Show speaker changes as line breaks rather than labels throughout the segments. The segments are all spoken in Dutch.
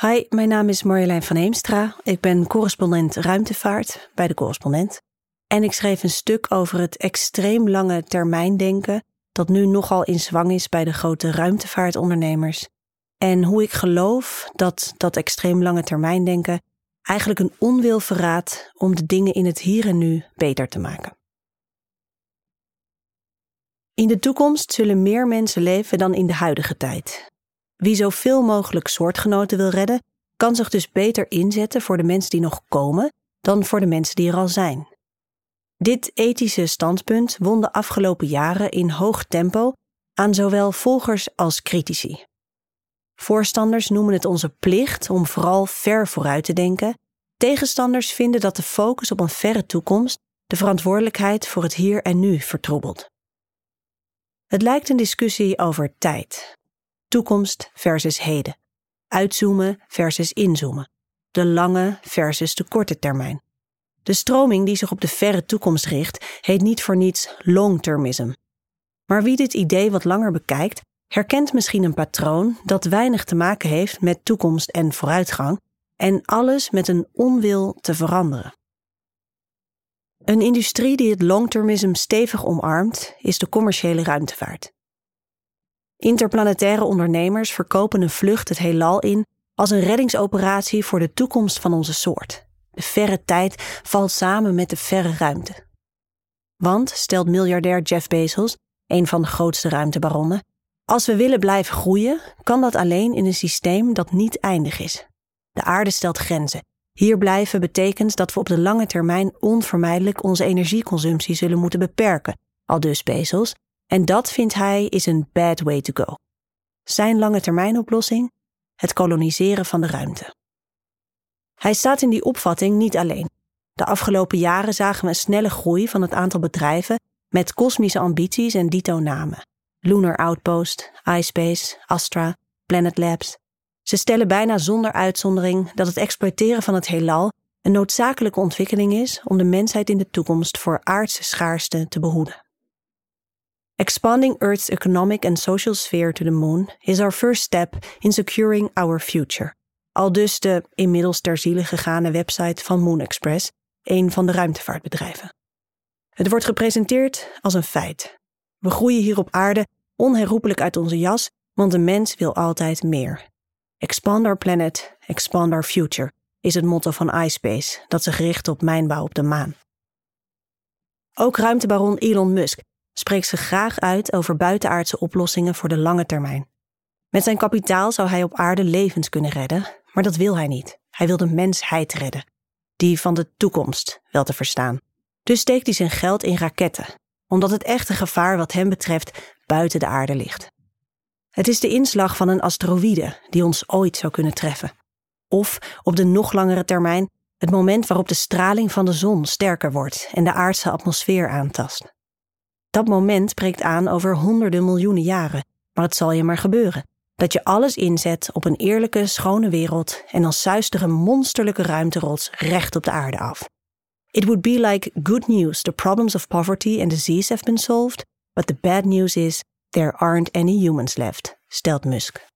Hi, mijn naam is Marjolein van Heemstra. Ik ben correspondent ruimtevaart bij de correspondent. En ik schreef een stuk over het extreem lange termijndenken dat nu nogal in zwang is bij de grote ruimtevaartondernemers. En hoe ik geloof dat dat extreem lange termijndenken eigenlijk een onwil verraadt om de dingen in het hier en nu beter te maken. In de toekomst zullen meer mensen leven dan in de huidige tijd. Wie zoveel mogelijk soortgenoten wil redden, kan zich dus beter inzetten voor de mensen die nog komen dan voor de mensen die er al zijn. Dit ethische standpunt won de afgelopen jaren in hoog tempo aan zowel volgers als critici. Voorstanders noemen het onze plicht om vooral ver vooruit te denken. Tegenstanders vinden dat de focus op een verre toekomst de verantwoordelijkheid voor het hier en nu vertroebelt. Het lijkt een discussie over tijd, toekomst versus heden, uitzoomen versus inzoomen, de lange versus de korte termijn. De stroming die zich op de verre toekomst richt, heet niet voor niets long-termism. Maar wie dit idee wat langer bekijkt, herkent misschien een patroon dat weinig te maken heeft met toekomst en vooruitgang en alles met een onwil te veranderen. Een industrie die het longtermism stevig omarmt, is de commerciële ruimtevaart. Interplanetaire ondernemers verkopen een vlucht het heelal in als een reddingsoperatie voor de toekomst van onze soort. De verre tijd valt samen met de verre ruimte. Want, stelt miljardair Jeff Bezos, een van de grootste ruimtebaronnen, als we willen blijven groeien, kan dat alleen in een systeem dat niet eindig is. De aarde stelt grenzen. Hier blijven betekent dat we op de lange termijn onvermijdelijk onze energieconsumptie zullen moeten beperken, al dus Bezos, en dat vindt hij is een bad way to go. Zijn lange termijnoplossing? Het koloniseren van de ruimte. Hij staat in die opvatting niet alleen. De afgelopen jaren zagen we een snelle groei van het aantal bedrijven met kosmische ambities en dito namen. Lunar Outpost, iSpace, Astra, Planet Labs. Ze stellen bijna zonder uitzondering dat het exploiteren van het heelal een noodzakelijke ontwikkeling is om de mensheid in de toekomst voor aardse schaarste te behoeden. Expanding Earth's economic and social sphere to the moon is our first step in securing our future. Al dus de inmiddels ter ziele gegane website van Moon Express, een van de ruimtevaartbedrijven. Het wordt gepresenteerd als een feit. We groeien hier op aarde onherroepelijk uit onze jas, want de mens wil altijd meer. Expand our planet, expand our future is het motto van iSpace, dat zich richt op mijnbouw op de maan. Ook ruimtebaron Elon Musk spreekt zich graag uit over buitenaardse oplossingen voor de lange termijn. Met zijn kapitaal zou hij op aarde levens kunnen redden, maar dat wil hij niet. Hij wil de mensheid redden, die van de toekomst wel te verstaan. Dus steekt hij zijn geld in raketten, omdat het echte gevaar wat hem betreft buiten de aarde ligt. Het is de inslag van een asteroïde die ons ooit zou kunnen treffen. Of op de nog langere termijn het moment waarop de straling van de zon sterker wordt en de aardse atmosfeer aantast. Dat moment breekt aan over honderden miljoenen jaren, maar het zal je maar gebeuren. Dat je alles inzet op een eerlijke, schone wereld en dan suist er een monsterlijke ruimterots recht op de aarde af. It would be like good news the problems of poverty and disease have been solved, but the bad news is there aren't any humans left, stelt Musk.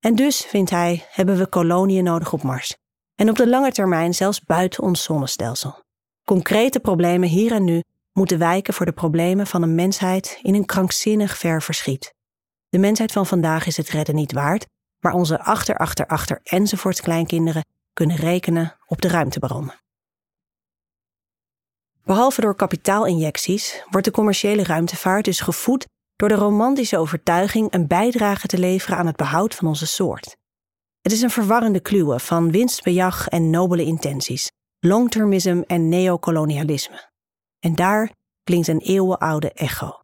En dus, vindt hij, hebben we koloniën nodig op Mars. En op de lange termijn zelfs buiten ons zonnestelsel. Concrete problemen hier en nu moeten wijken voor de problemen van een mensheid in een krankzinnig ver verschiet. De mensheid van vandaag is het redden niet waard, maar onze achter, achter, achter enzovoort kleinkinderen kunnen rekenen op de ruimtebaronnen. Behalve door kapitaalinjecties wordt de commerciële ruimtevaart dus gevoed door de romantische overtuiging een bijdrage te leveren aan het behoud van onze soort. Het is een verwarrende kluwe van winstbejag en nobele intenties, longtermism en neocolonialisme. En daar klinkt een eeuwenoude echo.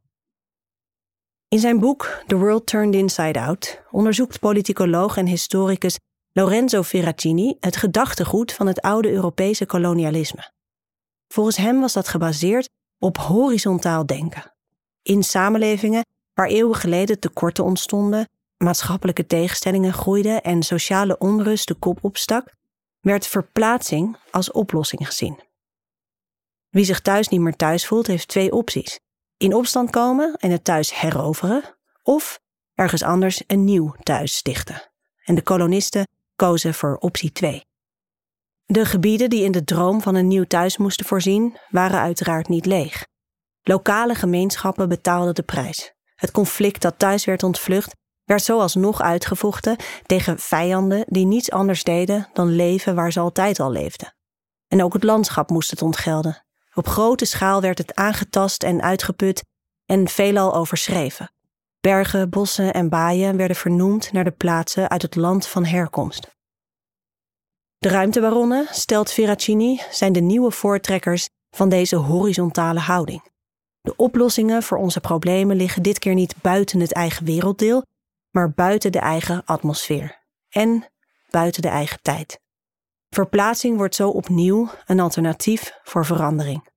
In zijn boek The World Turned Inside Out onderzoekt politicoloog en historicus Lorenzo Ferracini het gedachtegoed van het oude Europese kolonialisme. Volgens hem was dat gebaseerd op horizontaal denken. In samenlevingen waar eeuwen geleden tekorten ontstonden, maatschappelijke tegenstellingen groeiden en sociale onrust de kop opstak, werd verplaatsing als oplossing gezien. Wie zich thuis niet meer thuis voelt, heeft twee opties: in opstand komen en het thuis heroveren, of ergens anders een nieuw thuis stichten. En de kolonisten kozen voor optie 2. De gebieden die in de droom van een nieuw thuis moesten voorzien, waren uiteraard niet leeg. Lokale gemeenschappen betaalden de prijs. Het conflict dat thuis werd ontvlucht, werd zo alsnog uitgevochten tegen vijanden die niets anders deden dan leven waar ze altijd al leefden. En ook het landschap moest het ontgelden. Op grote schaal werd het aangetast en uitgeput en veelal overschreven. Bergen, bossen en baaien werden vernoemd naar de plaatsen uit het land van herkomst. De ruimtebaronnen, stelt Veracini, zijn de nieuwe voortrekkers van deze horizontale houding. De oplossingen voor onze problemen liggen dit keer niet buiten het eigen werelddeel, maar buiten de eigen atmosfeer en buiten de eigen tijd. Verplaatsing wordt zo opnieuw een alternatief voor verandering.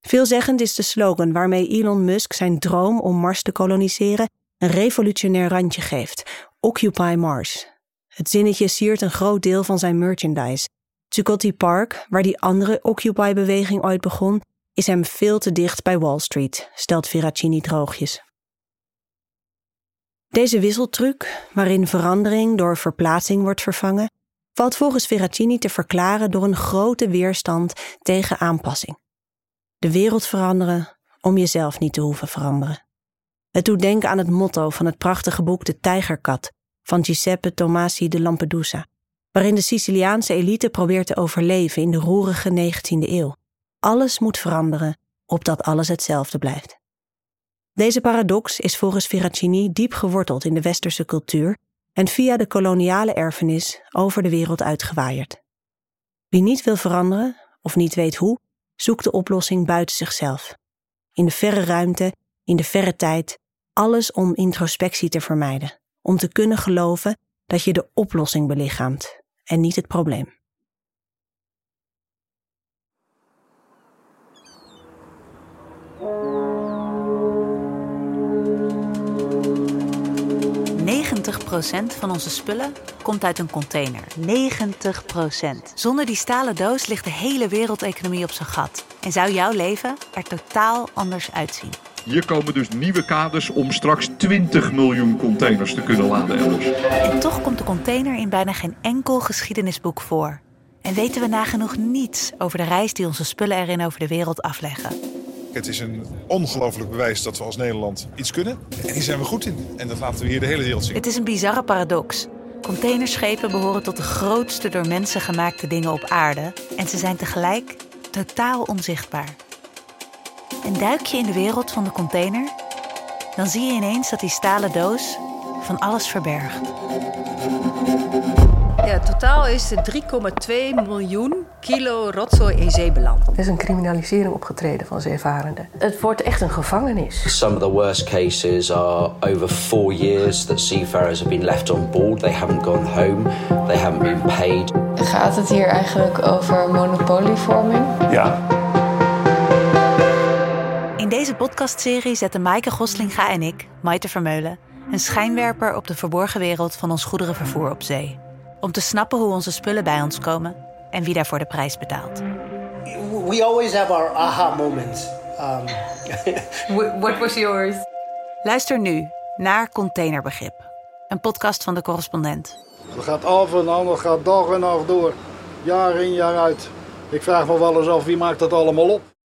Veelzeggend is de slogan waarmee Elon Musk zijn droom om Mars te koloniseren een revolutionair randje geeft: Occupy Mars. Het zinnetje siert een groot deel van zijn merchandise. Zuccotti Park, waar die andere Occupy-beweging ooit begon, is hem veel te dicht bij Wall Street, stelt Veracini droogjes. Deze wisseltruc, waarin verandering door verplaatsing wordt vervangen, valt volgens Veracini te verklaren door een grote weerstand tegen aanpassing. De wereld veranderen om jezelf niet te hoeven veranderen. Het doet denken aan het motto van het prachtige boek De Tijgerkat van Giuseppe Tomasi de Lampedusa, waarin de Siciliaanse elite probeert te overleven in de roerige 19e eeuw. Alles moet veranderen, opdat alles hetzelfde blijft. Deze paradox is volgens Veracini diep geworteld in de westerse cultuur en via de koloniale erfenis over de wereld uitgewaaierd. Wie niet wil veranderen of niet weet hoe, zoekt de oplossing buiten zichzelf. In de verre ruimte, in de verre tijd, alles om introspectie te vermijden, om te kunnen geloven dat je de oplossing belichaamt en niet het probleem.
90% van onze spullen komt uit een container. 90%. Zonder die stalen doos ligt de hele wereldeconomie op zijn gat. En zou jouw leven er totaal anders uitzien.
Hier komen dus nieuwe kaders om straks 20 miljoen containers te kunnen laden elders.
En toch komt de container in bijna geen enkel geschiedenisboek voor. En weten we nagenoeg niets over de reis die onze spullen erin over de wereld afleggen.
Het is een ongelooflijk bewijs dat we als Nederland iets kunnen. En hier zijn we goed in. En dat laten we hier de hele wereld zien.
Het is een bizarre paradox. Containerschepen behoren tot de grootste door mensen gemaakte dingen op aarde. En ze zijn tegelijk totaal onzichtbaar. En duik je in de wereld van de container, dan zie je ineens dat die stalen doos van alles verbergt.
Ja, totaal is er 3,2 miljoen kilo rotzooi in zee beland.
Er is een criminalisering opgetreden van zeevarenden. Het wordt echt een gevangenis.
Some of the worst cases are over four years that seafarers have been left on board. They haven't gone home. They haven't been paid.
Gaat het hier eigenlijk over monopolievorming?
Ja.
In deze podcastserie zetten Maaike Goslinga en ik, Maite Vermeulen, een schijnwerper op de verborgen wereld van ons goederenvervoer op zee. Om te snappen hoe onze spullen bij ons komen en wie daarvoor de prijs betaalt.
We always have our aha moments. Um...
What was yours?
Luister nu naar Containerbegrip, een podcast van de correspondent.
Het gaat af en aan, het gaat dag en nacht door. Jaar in jaar uit. Ik vraag me wel eens af wie maakt dat allemaal op.